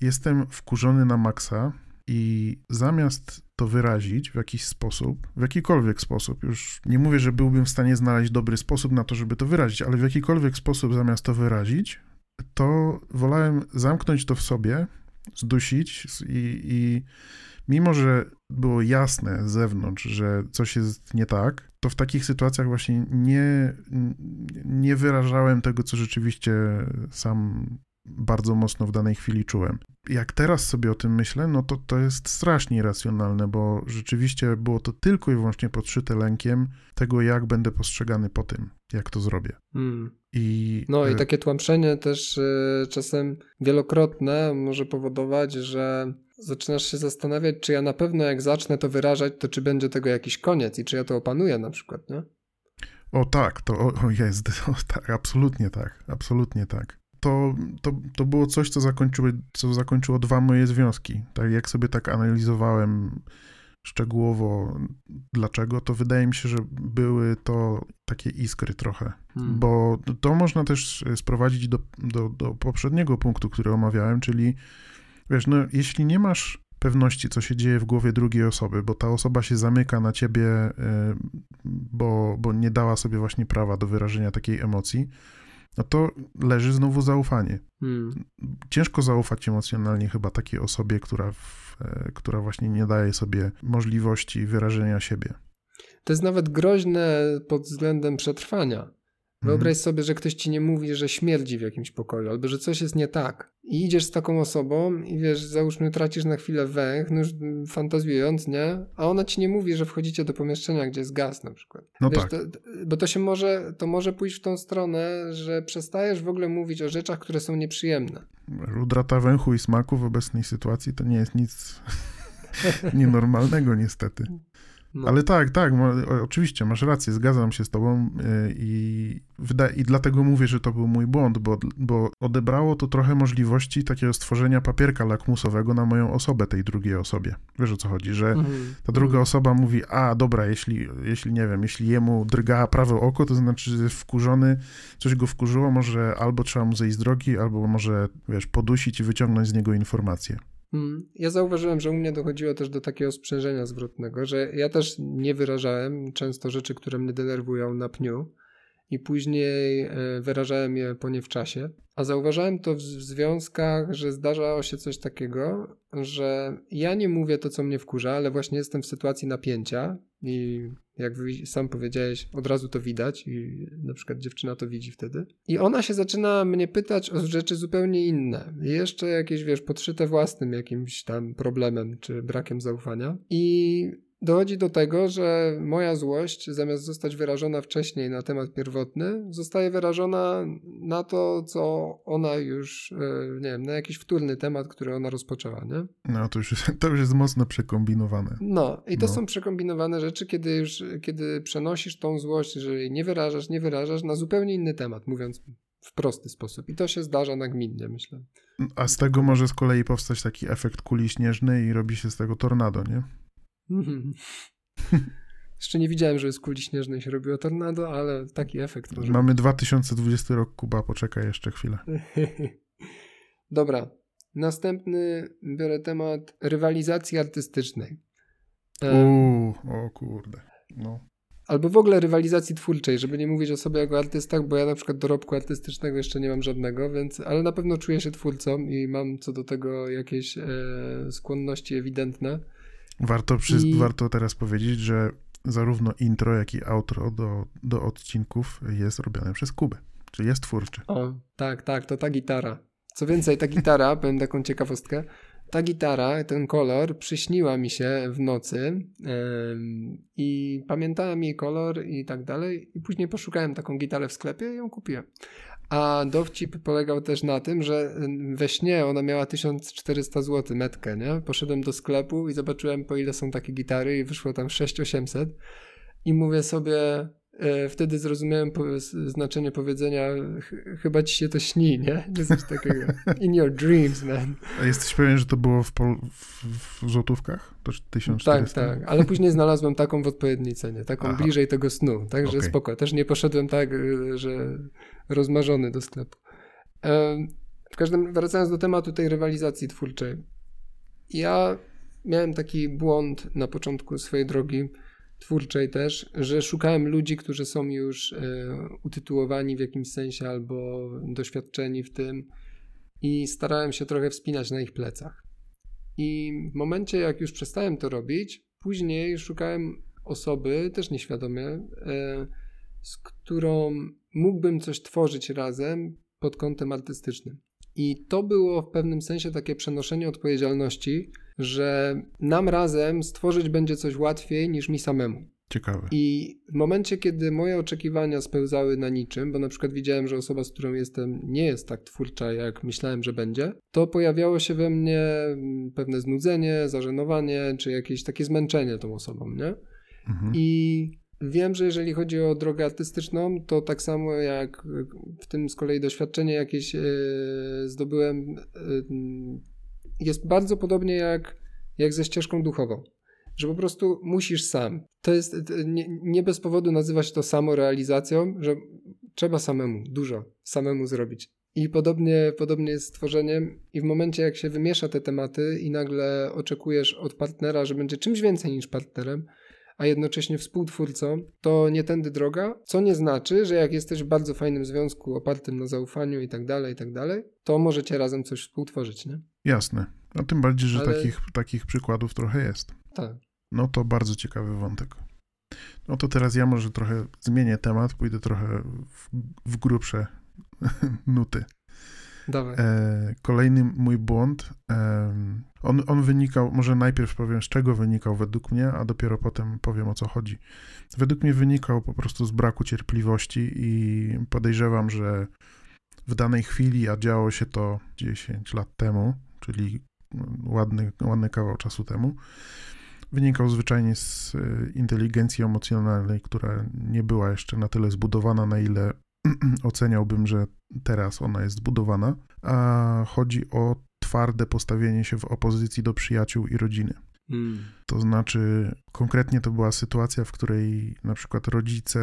Jestem wkurzony na maksa i zamiast to wyrazić w jakiś sposób, w jakikolwiek sposób, już nie mówię, że byłbym w stanie znaleźć dobry sposób na to, żeby to wyrazić, ale w jakikolwiek sposób zamiast to wyrazić, to wolałem zamknąć to w sobie, zdusić i, i mimo, że było jasne z zewnątrz, że coś jest nie tak, to w takich sytuacjach właśnie nie, nie wyrażałem tego, co rzeczywiście sam bardzo mocno w danej chwili czułem. Jak teraz sobie o tym myślę, no to to jest strasznie irracjonalne, bo rzeczywiście było to tylko i wyłącznie podszyte lękiem tego, jak będę postrzegany po tym, jak to zrobię. Mm. I, No i e, takie tłamszenie też y, czasem wielokrotne może powodować, że zaczynasz się zastanawiać, czy ja na pewno jak zacznę to wyrażać, to czy będzie tego jakiś koniec i czy ja to opanuję na przykład, nie? O tak, to o, o jest, <laughs> o, tak, absolutnie tak, absolutnie tak. To, to, to było coś, co, zakończyły, co zakończyło dwa moje związki. Tak jak sobie tak analizowałem szczegółowo dlaczego, to wydaje mi się, że były to takie iskry trochę. Hmm. Bo to można też sprowadzić do, do, do poprzedniego punktu, który omawiałem, czyli wiesz, no jeśli nie masz pewności, co się dzieje w głowie drugiej osoby, bo ta osoba się zamyka na ciebie, y, bo, bo nie dała sobie właśnie prawa do wyrażenia takiej emocji, no to leży znowu zaufanie. Hmm. Ciężko zaufać emocjonalnie chyba takiej osobie, która, w, e, która właśnie nie daje sobie możliwości wyrażenia siebie. To jest nawet groźne pod względem przetrwania. Mhm. Wyobraź sobie, że ktoś ci nie mówi, że śmierdzi w jakimś pokoju, albo że coś jest nie tak. I idziesz z taką osobą i wiesz, załóżmy, tracisz na chwilę węch, no już mm, fantazjując, nie? A ona ci nie mówi, że wchodzicie do pomieszczenia, gdzie jest gaz na przykład. No wiesz, tak. to, bo to się może, to może pójść w tą stronę, że przestajesz w ogóle mówić o rzeczach, które są nieprzyjemne. Utrata węchu i smaku w obecnej sytuacji to nie jest nic <laughs> nienormalnego niestety. No. Ale tak, tak, oczywiście, masz rację, zgadzam się z tobą y, i, i dlatego mówię, że to był mój błąd, bo, bo odebrało to trochę możliwości takiego stworzenia papierka lakmusowego na moją osobę tej drugiej osobie. Wiesz o co chodzi, że Mhm. ta druga osoba mówi, a dobra, jeśli, jeśli nie wiem, jeśli jemu drga prawe oko, to znaczy, że jest wkurzony, coś go wkurzyło, może albo trzeba mu zejść z drogi, albo może, wiesz, podusić i wyciągnąć z niego informacje. Mm. Ja zauważyłem, że u mnie dochodziło też do takiego sprzężenia zwrotnego, że ja też nie wyrażałem często rzeczy, które mnie denerwują na pniu i później e, wyrażałem je po nie w czasie. A zauważałem to w związkach, że zdarzało się coś takiego, że ja nie mówię to, co mnie wkurza, ale właśnie jestem w sytuacji napięcia i jak sam powiedziałeś, od razu to widać i na przykład dziewczyna to widzi wtedy. I ona się zaczyna mnie pytać o rzeczy zupełnie inne. Jeszcze jakieś, wiesz, podszyte własnym jakimś tam problemem czy brakiem zaufania. I dochodzi do tego, że moja złość, zamiast zostać wyrażona wcześniej na temat pierwotny, zostaje wyrażona na to, co ona już, e, nie wiem, na jakiś wtórny temat, który ona rozpoczęła, nie? No to już, jest, to już jest mocno przekombinowane. No i to No. są przekombinowane rzeczy, kiedy już, kiedy przenosisz tą złość, że jej nie wyrażasz, nie wyrażasz na zupełnie inny temat, mówiąc w prosty sposób. I to się zdarza nagminnie, myślę. A z tego może z kolei powstać taki efekt kuli śnieżnej i robi się z tego tornado, nie? <laughs> Jeszcze nie widziałem, że z kuli śnieżnej się robiło tornado, ale taki efekt może Mamy 2020 rok, Kuba, poczekaj jeszcze chwilę. <laughs> Dobra. Następny biorę temat rywalizacji artystycznej. Uuu, o kurde. No. Albo w ogóle rywalizacji twórczej, żeby nie mówić o sobie jako artystach, bo ja na przykład dorobku artystycznego jeszcze nie mam żadnego, więc, ale na pewno czuję się twórcą i mam co do tego jakieś e, skłonności ewidentne. Warto, przy, I- warto teraz powiedzieć, że zarówno intro, jak i outro do, do odcinków jest robione przez Kubę. Czyli jest twórczy. O, tak, tak, to ta gitara. Co więcej, ta gitara, <laughs> powiem taką ciekawostkę, ta gitara, ten kolor przyśniła mi się w nocy em, i pamiętałem jej kolor i tak dalej i później poszukałem taką gitarę w sklepie i ją kupiłem. A dowcip polegał też na tym, że we śnie ona miała 1400 zł metkę, nie? Poszedłem do sklepu i zobaczyłem po ile są takie gitary i wyszło tam 6800 i mówię sobie, wtedy zrozumiałem znaczenie powiedzenia ch- chyba ci się to śni, nie? Coś takiego. In your dreams, man. A jesteś pewien, że to było w, pol, w, w złotówkach? To Tak, 1400? tak, ale później znalazłem taką w odpowiedniej cenie, taką Aha. bliżej tego snu, także Okej. spoko. Też nie poszedłem tak, y, że rozmarzony do sklepu. Em, W każdym, wracając do tematu tej rywalizacji twórczej. Ja miałem taki błąd na początku swojej drogi twórczej też, że szukałem ludzi, którzy są już e, utytułowani w jakimś sensie albo doświadczeni w tym i starałem się trochę wspinać na ich plecach. I w momencie, jak już przestałem to robić, później szukałem osoby, też nieświadomie, e, z którą mógłbym coś tworzyć razem pod kątem artystycznym. I to było w pewnym sensie takie przenoszenie odpowiedzialności, że nam razem stworzyć będzie coś łatwiej niż mi samemu. Ciekawe. I w momencie, kiedy moje oczekiwania spełzały na niczym, bo na przykład widziałem, że osoba, z którą jestem, nie jest tak twórcza, jak myślałem, że będzie, to pojawiało się we mnie pewne znudzenie, zażenowanie, czy jakieś takie zmęczenie tą osobą, nie? Mhm. I wiem, że jeżeli chodzi o drogę artystyczną, to tak samo jak w tym z kolei doświadczenie jakieś e, zdobyłem, e, jest bardzo podobnie jak, jak ze ścieżką duchową. Że po prostu musisz sam. To jest nie, nie bez powodu nazywa się to samorealizacją, że trzeba samemu, dużo samemu zrobić. I podobnie, podobnie jest z tworzeniem, i w momencie, jak się wymiesza te tematy, i nagle oczekujesz od partnera, że będzie czymś więcej niż partnerem, a jednocześnie współtwórcą, to nie tędy droga, co nie znaczy, że jak jesteś w bardzo fajnym związku opartym na zaufaniu i tak dalej, i tak dalej, to możecie razem coś współtworzyć, nie? Jasne. A tym bardziej, że Ale- takich, takich przykładów trochę jest. Tak. No to bardzo ciekawy wątek. No to teraz ja może trochę zmienię temat, pójdę trochę w, w grubsze <laughs> nuty. Dawaj. E, kolejny mój błąd, em, on, on wynikał, może najpierw powiem z czego wynikał według mnie, a dopiero potem powiem o co chodzi. Według mnie wynikał po prostu z braku cierpliwości i podejrzewam, że w danej chwili, a działo się to 10 lat temu, czyli ładny, ładny kawał czasu temu, wynikał zwyczajnie z e, inteligencji emocjonalnej, która nie była jeszcze na tyle zbudowana, na ile <clears throat> oceniałbym, że teraz ona jest zbudowana, a chodzi o twarde postawienie się w opozycji do przyjaciół i rodziny. Mm. To znaczy, konkretnie to była sytuacja, w której na przykład rodzice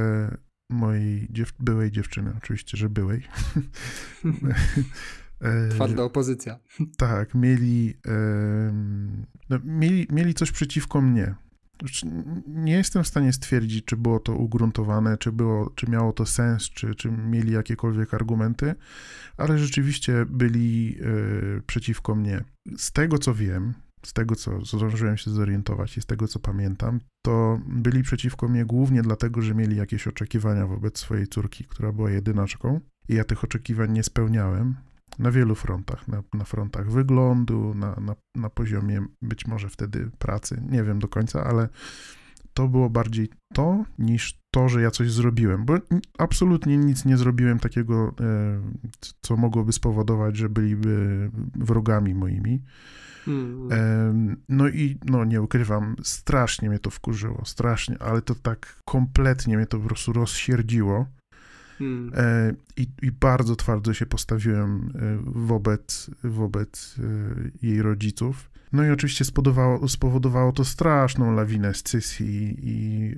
mojej dziew- byłej dziewczyny, oczywiście, że byłej, <laughs> <laughs> e, Twarda opozycja. tak, mieli, em, no, mieli, mieli coś przeciwko mnie. Nie jestem w stanie stwierdzić, czy było to ugruntowane, czy, było, czy miało to sens, czy, czy mieli jakiekolwiek argumenty, ale rzeczywiście byli e, przeciwko mnie. Z tego co wiem, z tego co zdążyłem się zorientować i z tego co pamiętam, to byli przeciwko mnie głównie dlatego, że mieli jakieś oczekiwania wobec swojej córki, która była jedynaczką, i ja tych oczekiwań nie spełniałem. Na wielu frontach, na, na frontach wyglądu, na, na, na poziomie być może wtedy pracy, nie wiem do końca, ale to było bardziej to niż to, że ja coś zrobiłem, bo absolutnie nic nie zrobiłem takiego, e, co mogłoby spowodować, że byliby wrogami moimi. Mm. No i no nie ukrywam, strasznie mnie to wkurzyło, strasznie, ale to tak kompletnie mnie to po prostu rozsierdziło. Hmm. E, I, I, bardzo twardo się postawiłem e, wobec, wobec jej rodziców. No i oczywiście spowodowało, to straszną lawinę scysji i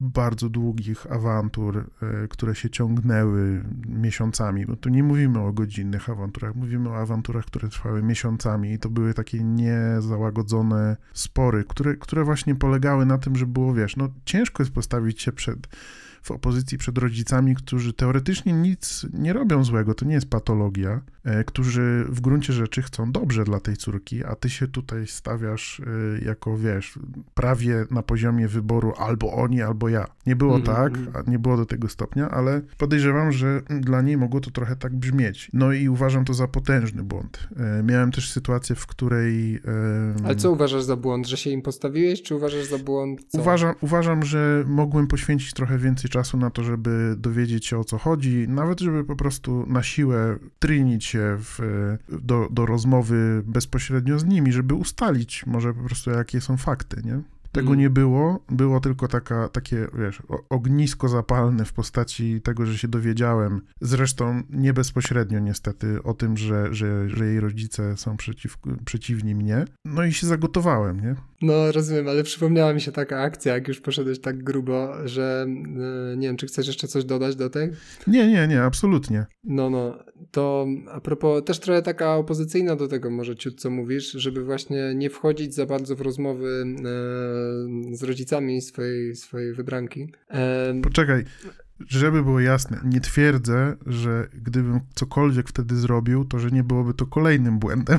bardzo długich awantur, e, które się ciągnęły miesiącami, bo tu nie mówimy o godzinnych awanturach, mówimy o awanturach, które trwały miesiącami i to były takie niezałagodzone spory, które, które właśnie polegały na tym, że było, wiesz, no ciężko jest postawić się przed w opozycji przed rodzicami, którzy teoretycznie nic nie robią złego, to nie jest patologia, e, którzy w gruncie rzeczy chcą dobrze dla tej córki, a ty się tutaj stawiasz e, jako, wiesz, prawie na poziomie wyboru albo oni, albo ja. Nie było mm -hmm. tak, nie było do tego stopnia, ale podejrzewam, że dla niej mogło to trochę tak brzmieć. No i uważam to za potężny błąd. E, miałem też sytuację, w której... Ale co uważasz za błąd? Że się im postawiłeś, czy uważasz za błąd? Co? Uważam, uważam, że mogłem poświęcić trochę więcej czasu na to, żeby dowiedzieć się o co chodzi, nawet żeby po prostu na siłę trynić się w, do, do rozmowy bezpośrednio z nimi, żeby ustalić może po prostu jakie są fakty, nie? Tego mm. nie było, było tylko taka, takie, wiesz, ognisko zapalne w postaci tego, że się dowiedziałem, zresztą nie bezpośrednio niestety, o tym, że, że, że jej rodzice są przeciw, przeciwni mnie, no i się zagotowałem, nie? No, rozumiem, ale przypomniała mi się taka akcja, jak już poszedłeś tak grubo, że e, nie wiem, czy chcesz jeszcze coś dodać do tej? Nie, nie, nie, absolutnie. No, no, to a propos, też trochę taka opozycyjna do tego może ciut, co mówisz, żeby właśnie nie wchodzić za bardzo w rozmowy e, z rodzicami swojej, swojej wybranki. E, Poczekaj, żeby było jasne, nie twierdzę, że gdybym cokolwiek wtedy zrobił, to że nie byłoby to kolejnym błędem.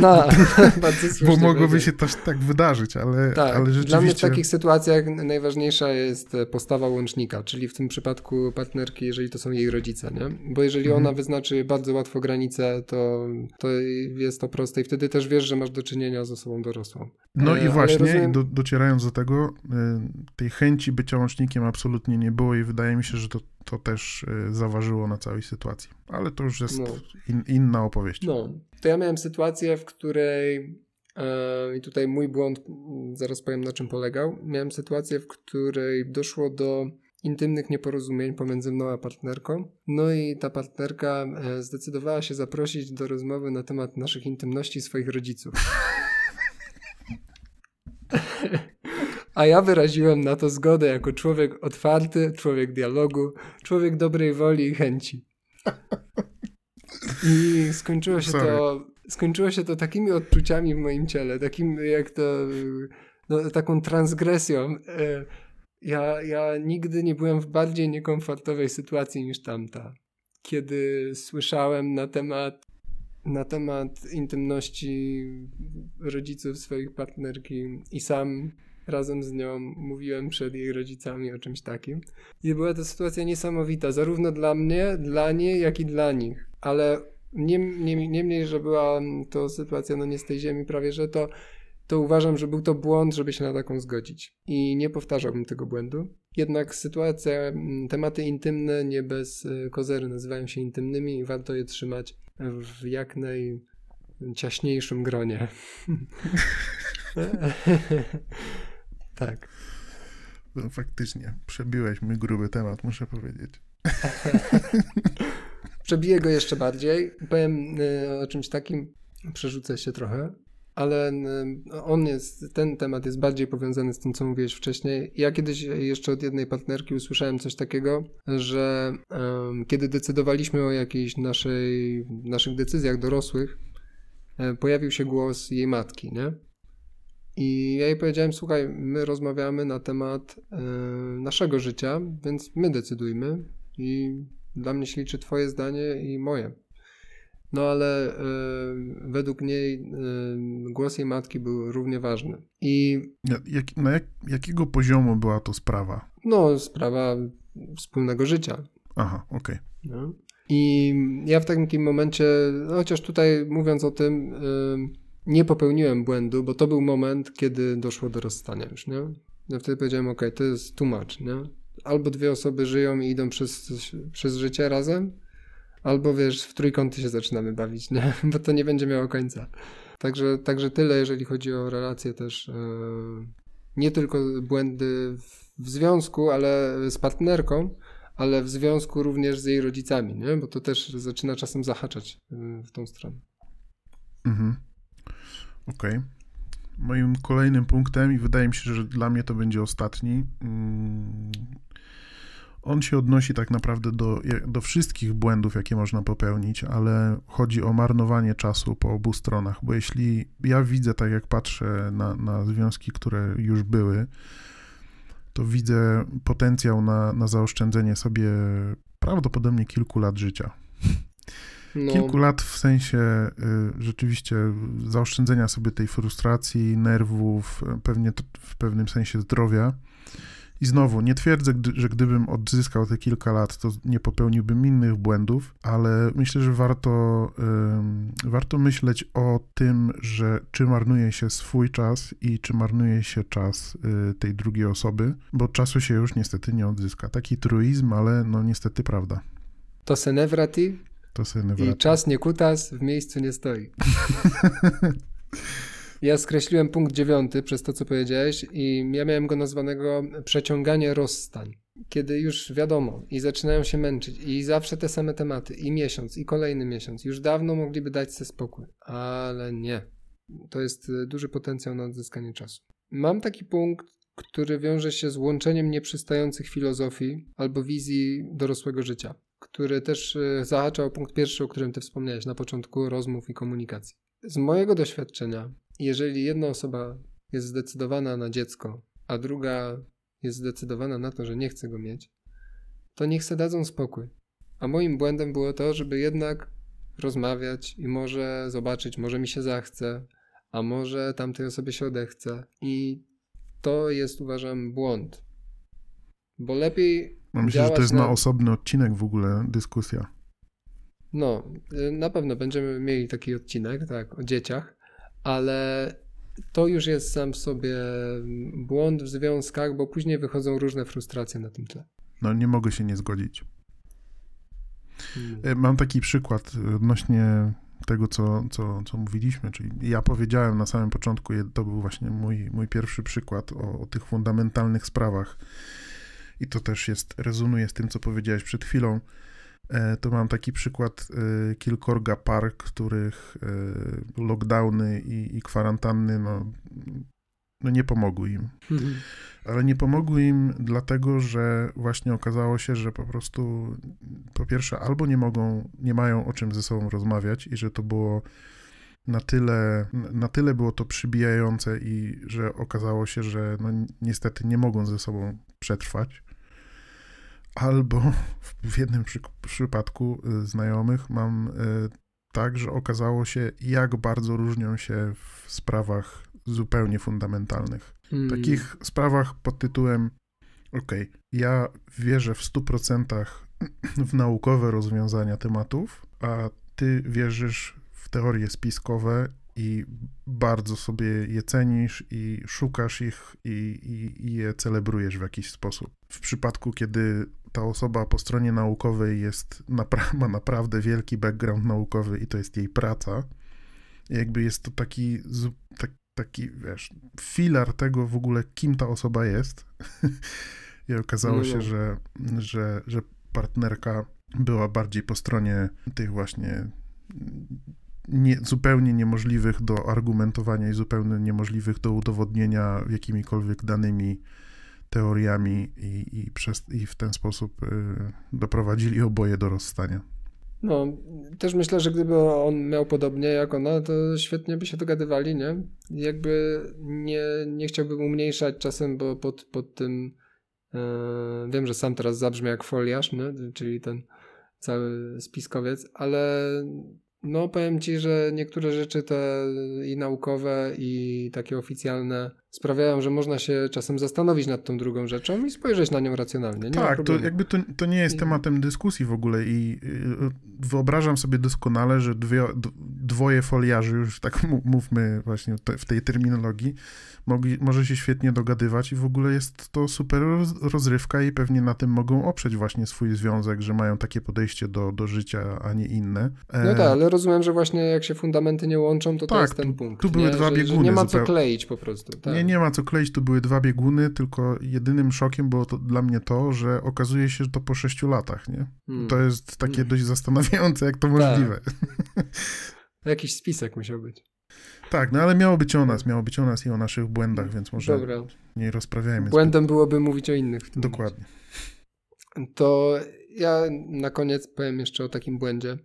No, <laughs> <laughs> bardzo Bo mogłoby się też tak wydarzyć, ale, tak, ale rzeczywiście... Dla mnie w takich sytuacjach najważniejsza jest postawa łącznika, czyli w tym przypadku partnerki, jeżeli to są jej rodzice, nie? Bo jeżeli mhm. ona wyznaczy bardzo łatwo granice, to, to jest to proste i wtedy też wiesz, że masz do czynienia z osobą dorosłą. No i właśnie, rozumiem... do, docierając do tego, y, tej chęci bycia łącznikiem absolutnie nie było i wydaje mi się, że to, to też y, zaważyło na całej sytuacji. Ale to już jest no. in, inna opowieść. No, to ja miałem sytuację, w której e, i tutaj mój błąd, zaraz powiem na czym polegał. Miałem sytuację, w której doszło do intymnych nieporozumień pomiędzy mną a partnerką. No i ta partnerka e, zdecydowała się zaprosić do rozmowy na temat naszych intymności swoich rodziców. <laughs> A ja wyraziłem na to zgodę jako człowiek otwarty, człowiek dialogu, człowiek dobrej woli i chęci. I skończyło się to skończyło się to takimi odczuciami w moim ciele, takim jak to no, taką transgresją. E, ja, ja nigdy nie byłem w bardziej niekomfortowej sytuacji niż tamta. Kiedy słyszałem na temat na temat intymności rodziców swoich partnerki i sam razem z nią mówiłem przed jej rodzicami o czymś takim. I była to sytuacja niesamowita, zarówno dla mnie, dla niej, jak i dla nich. Ale niemniej, nie, nie że była to sytuacja no nie z tej ziemi prawie, że to, to uważam, że był to błąd, żeby się na taką zgodzić. I nie powtarzałbym tego błędu. Jednak sytuacja, tematy intymne nie bez y, kozery nazywają się intymnymi i warto je trzymać w jak najciaśniejszym gronie. <laughs> <laughs> Tak. No, faktycznie, przebiłeś mój gruby temat, muszę powiedzieć. <laughs> Przebiję go jeszcze bardziej. Powiem y, o czymś takim, przerzucę się trochę, ale y, on jest, ten temat jest bardziej powiązany z tym, co mówiłeś wcześniej. Ja kiedyś jeszcze od jednej partnerki usłyszałem coś takiego, że um, kiedy decydowaliśmy o jakichś naszej, naszych decyzjach dorosłych, e, pojawił się głos jej matki, nie? I ja jej powiedziałem: Słuchaj, my rozmawiamy na temat y, naszego życia, więc my decydujmy. I dla mnie się liczy Twoje zdanie i moje. No ale y, według niej y, głos jej matki był równie ważny. I. Jak, na jak, jakiego poziomu była to sprawa? No, sprawa wspólnego życia. Aha, okej. No. I ja w takim momencie, no chociaż tutaj mówiąc o tym, nie popełniłem błędu, bo to był moment, kiedy doszło do rozstania już, nie? Ja wtedy powiedziałem, ok, to jest much, nie? Albo dwie osoby żyją i idą przez, przez życie razem, albo wiesz, w trójkąty się zaczynamy bawić, nie? <laughs> Bo to nie będzie miało końca. Także, także tyle, jeżeli chodzi o relacje też. Yy, nie tylko błędy w, związku, ale z partnerką, ale w związku również z jej rodzicami, nie? Bo to też zaczyna czasem zahaczać yy, w tą stronę. Mhm. Okej. Okay. Moim kolejnym punktem, i wydaje mi się, że dla mnie to będzie ostatni, mm, on się odnosi tak naprawdę do, do wszystkich błędów, jakie można popełnić, ale chodzi o marnowanie czasu po obu stronach, bo jeśli ja widzę, tak jak patrzę na, na związki, które już były, to widzę potencjał na, na zaoszczędzenie sobie prawdopodobnie kilku lat życia. No. Kilku lat w sensie y, rzeczywiście zaoszczędzenia sobie tej frustracji, nerwów, pewnie w pewnym sensie zdrowia. I znowu, nie twierdzę, gdy, że gdybym odzyskał te kilka lat, to nie popełniłbym innych błędów, ale myślę, że warto, y, warto myśleć o tym, że czy marnuje się swój czas i czy marnuje się czas y, tej drugiej osoby, bo czasu się już niestety nie odzyska. Taki truizm, ale no niestety prawda. To se nie wrati? To wrati. I czas nie kutas, w miejscu nie stoi. <laughs> Ja skreśliłem punkt dziewiąty przez to, co powiedziałeś, i ja miałem go nazwanego przeciąganie rozstań. Kiedy już wiadomo i zaczynają się męczyć, i zawsze te same tematy, i miesiąc, i kolejny miesiąc, już dawno mogliby dać sobie spokój, ale nie. To jest y, duży potencjał na odzyskanie czasu. Mam taki punkt, który wiąże się z łączeniem nieprzystających filozofii albo wizji dorosłego życia, który też y, zahacza o punkt pierwszy, o którym ty wspomniałeś na początku rozmów i komunikacji. Z mojego doświadczenia jeżeli jedna osoba jest zdecydowana na dziecko, a druga jest zdecydowana na to, że nie chce go mieć, to niech se dadzą spokój. A moim błędem było to, żeby jednak rozmawiać i może zobaczyć, może mi się zachce, a może tamtej osobie się odechce. I to jest, uważam, błąd. Bo lepiej. Myślę, że to jest na... na osobny odcinek w ogóle dyskusja. No, y, na pewno będziemy mieli taki odcinek, tak, o dzieciach ale to już jest sam w sobie błąd w związkach, bo później wychodzą różne frustracje na tym tle. No nie mogę się nie zgodzić. Hmm. E, mam taki przykład odnośnie tego, co, co, co mówiliśmy, czyli ja powiedziałem na samym początku, to był właśnie mój, mój pierwszy przykład o, o tych fundamentalnych sprawach i to też jest, rezonuje z tym, co powiedziałeś przed chwilą, E, to mam taki przykład e, kilkorga park, których e, lockdowny i, i kwarantanny no, no nie pomogły im. Mhm. Ale nie pomogły im dlatego, że właśnie okazało się, że po prostu po pierwsze albo nie mogą, nie mają o czym ze sobą rozmawiać i że to było na tyle, na tyle było to przybijające i że okazało się, że no niestety nie mogą ze sobą przetrwać albo w jednym przy, przypadku y, znajomych mam y, tak, że okazało się, jak bardzo różnią się w sprawach zupełnie fundamentalnych. Hmm. Takich sprawach pod tytułem OK, ja wierzę w 100% w naukowe rozwiązania tematów, a ty wierzysz w teorie spiskowe i bardzo sobie je cenisz i szukasz ich i, i, i, je celebrujesz w jakiś sposób. W przypadku, kiedy ta osoba po stronie naukowej jest, <laughs> ma naprawdę wielki background naukowy i to jest jej praca, jakby jest to taki, tak, taki wiesz, filar tego w ogóle, kim ta osoba jest. <laughs> I okazało no, się, no. że, że, że partnerka była bardziej po stronie tych właśnie nie, zupełnie niemożliwych do argumentowania i zupełnie niemożliwych do udowodnienia jakimikolwiek danymi, teoriami i, i, przez, i w ten sposób y, doprowadzili oboje do rozstania. No, też myślę, że gdyby on miał podobnie jak ona, to świetnie by się dogadywali, nie? Jakby nie, nie chciałbym umniejszać czasem, bo pod, pod tym yy, wiem, że sam teraz zabrzmi jak foliarz, nie? czyli ten cały spiskowiec, ale no powiem ci, że niektóre rzeczy te i naukowe i takie oficjalne sprawiają, że można się czasem zastanowić nad tą drugą rzeczą i spojrzeć na nią racjonalnie. Nie tak, to jakby to, to nie jest tematem dyskusji w ogóle i y, wyobrażam sobie doskonale, że dwie, dwoje foliarzy, już tak mówmy właśnie w tej terminologii, mogli, może się świetnie dogadywać i w ogóle jest to super rozrywka i pewnie na tym mogą oprzeć właśnie swój związek, że mają takie podejście do, do życia, a nie inne. E... No tak, ale rozumiem, że właśnie jak się fundamenty nie łączą, to tak, to jest ten punkt. Tu były nie? dwa że, bieguny. Że nie ma co kleić po prostu. Tak. Nie, nie ma co kleić, tu były dwa bieguny, tylko jedynym szokiem było to dla mnie to, że okazuje się, że to po sześciu latach, nie? Hmm. To jest takie hmm. dość zastanawiające, jak to tak. możliwe. Jakiś spisek musiał być. Tak, no ale miało być o nas, miało być o nas i o naszych błędach, więc może Dobra. nie rozprawiajmy. Błędem zbyt... byłoby mówić o innych. Dokładnie. To ja na koniec powiem jeszcze o takim błędzie.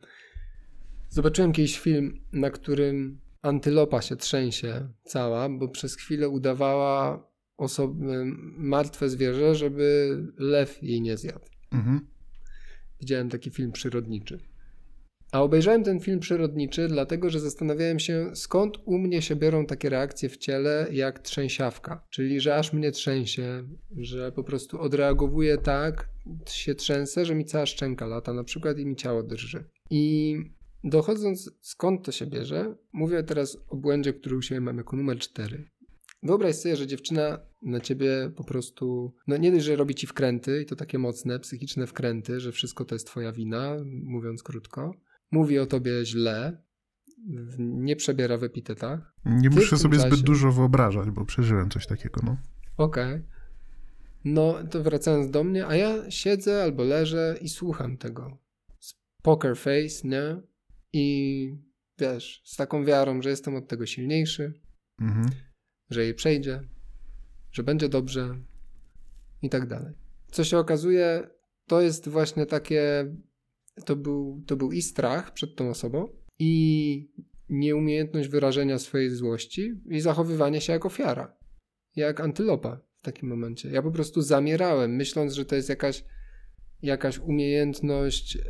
Zobaczyłem kiedyś film, na którym antylopa się trzęsie cała, bo przez chwilę udawała osoby, martwe zwierzę, żeby lew jej nie zjadł. Mhm. Widziałem taki film przyrodniczy. A obejrzałem ten film przyrodniczy, dlatego że zastanawiałem się, skąd u mnie się biorą takie reakcje w ciele jak trzęsiawka. Czyli, że aż mnie trzęsie, że po prostu odreagowuję tak, się trzęsę, że mi cała szczęka lata na przykład i mi ciało drży. I dochodząc skąd to się bierze, mówię teraz o błędzie, który u siebie mam jako numer 4. Wyobraź sobie, że dziewczyna na ciebie po prostu, no nie dość, że robi ci wkręty i to takie mocne, psychiczne wkręty, że wszystko to jest twoja wina, mówiąc krótko, mówi o tobie źle, nie przebiera w epitetach. Nie muszę sobie czasie... zbyt dużo wyobrażać, bo przeżyłem coś takiego, no. Okej. Okay. No, to wracając do mnie, a ja siedzę albo leżę i słucham tego. Poker face, nie? I wiesz, z taką wiarą, że jestem od tego silniejszy, mhm. że jej przejdzie, że będzie dobrze i tak dalej. Co się okazuje, to jest właśnie takie to był, to był i strach przed tą osobą, i nieumiejętność wyrażenia swojej złości, i zachowywanie się jak ofiara, jak antylopa w takim momencie. Ja po prostu zamierałem, myśląc, że to jest jakaś, jakaś umiejętność e,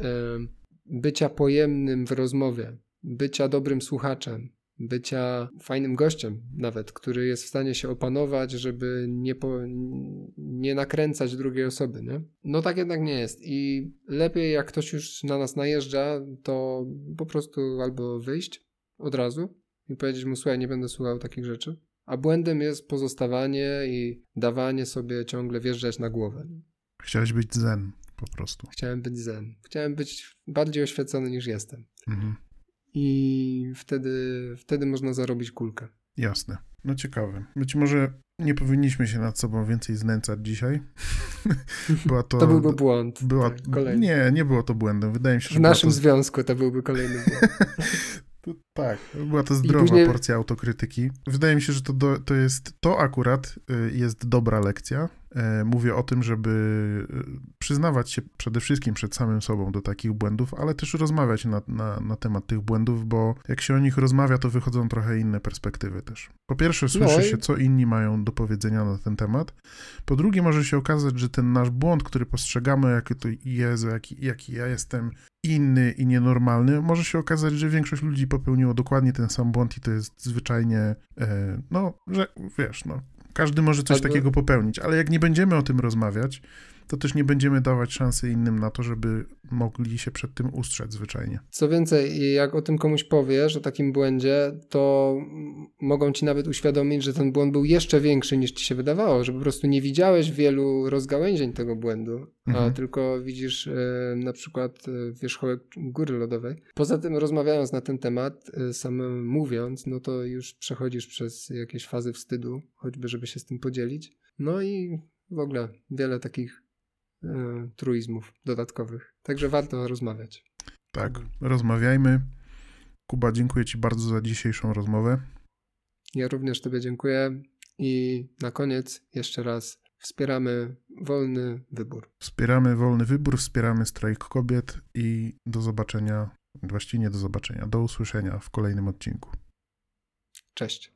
bycia pojemnym w rozmowie, bycia dobrym słuchaczem, bycia fajnym gościem nawet, który jest w stanie się opanować, żeby nie, po, nie nakręcać drugiej osoby, nie? No tak jednak nie jest i lepiej jak ktoś już na nas najeżdża, to po prostu albo wyjść od razu i powiedzieć mu, słuchaj, nie będę słuchał takich rzeczy, a błędem jest pozostawanie i dawanie sobie ciągle wjeżdżać na głowę. Chciałeś być zen po prostu. Chciałem być zen. Chciałem być bardziej oświecony niż jestem. Mhm i wtedy, wtedy można zarobić kulkę. Jasne. No ciekawe. Być może nie powinniśmy się nad sobą więcej znęcać dzisiaj. <laughs> była to, to byłby błąd. Była, tak, nie, nie było to błędem. Wydaje mi się, że. W naszym to... związku to byłby kolejny błąd. <laughs> To, tak, była to zdrowa później... porcja autokrytyki. Wydaje mi się, że to, do, to jest, to akurat y, jest dobra lekcja. E, mówię o tym, żeby y, przyznawać się przede wszystkim przed samym sobą do takich błędów, ale też rozmawiać na, na, na temat tych błędów, bo jak się o nich rozmawia, to wychodzą trochę inne perspektywy też. Po pierwsze, słyszy no i... się, co inni mają do powiedzenia na ten temat. Po drugie, może się okazać, że ten nasz błąd, który postrzegamy, jaki to Jezu, jaki, jaki ja jestem inny i nienormalny, może się okazać, że większość ludzi popełniło dokładnie ten sam błąd i to jest zwyczajnie, e, no, że wiesz, no, każdy może coś takiego popełnić, ale jak nie będziemy o tym rozmawiać, to też nie będziemy dawać szansy innym na to, żeby mogli się przed tym ustrzec zwyczajnie. Co więcej, jak o tym komuś powiesz, o takim błędzie, to mogą ci nawet uświadomić, że ten błąd był jeszcze większy niż ci się wydawało, że po prostu nie widziałeś wielu rozgałęzień tego błędu, mhm. a tylko widzisz e, na przykład e, wierzchołek góry lodowej. Poza tym rozmawiając na ten temat, e, samym mówiąc, no to już przechodzisz przez jakieś fazy wstydu, choćby żeby się z tym podzielić. No i w ogóle wiele takich truizmów dodatkowych. Także warto rozmawiać. Tak, rozmawiajmy. Kuba, dziękuję Ci bardzo za dzisiejszą rozmowę. Ja również Tobie dziękuję i na koniec jeszcze raz wspieramy wolny wybór. Wspieramy wolny wybór, wspieramy strajk kobiet i do zobaczenia, właściwie nie do zobaczenia, do usłyszenia w kolejnym odcinku. Cześć.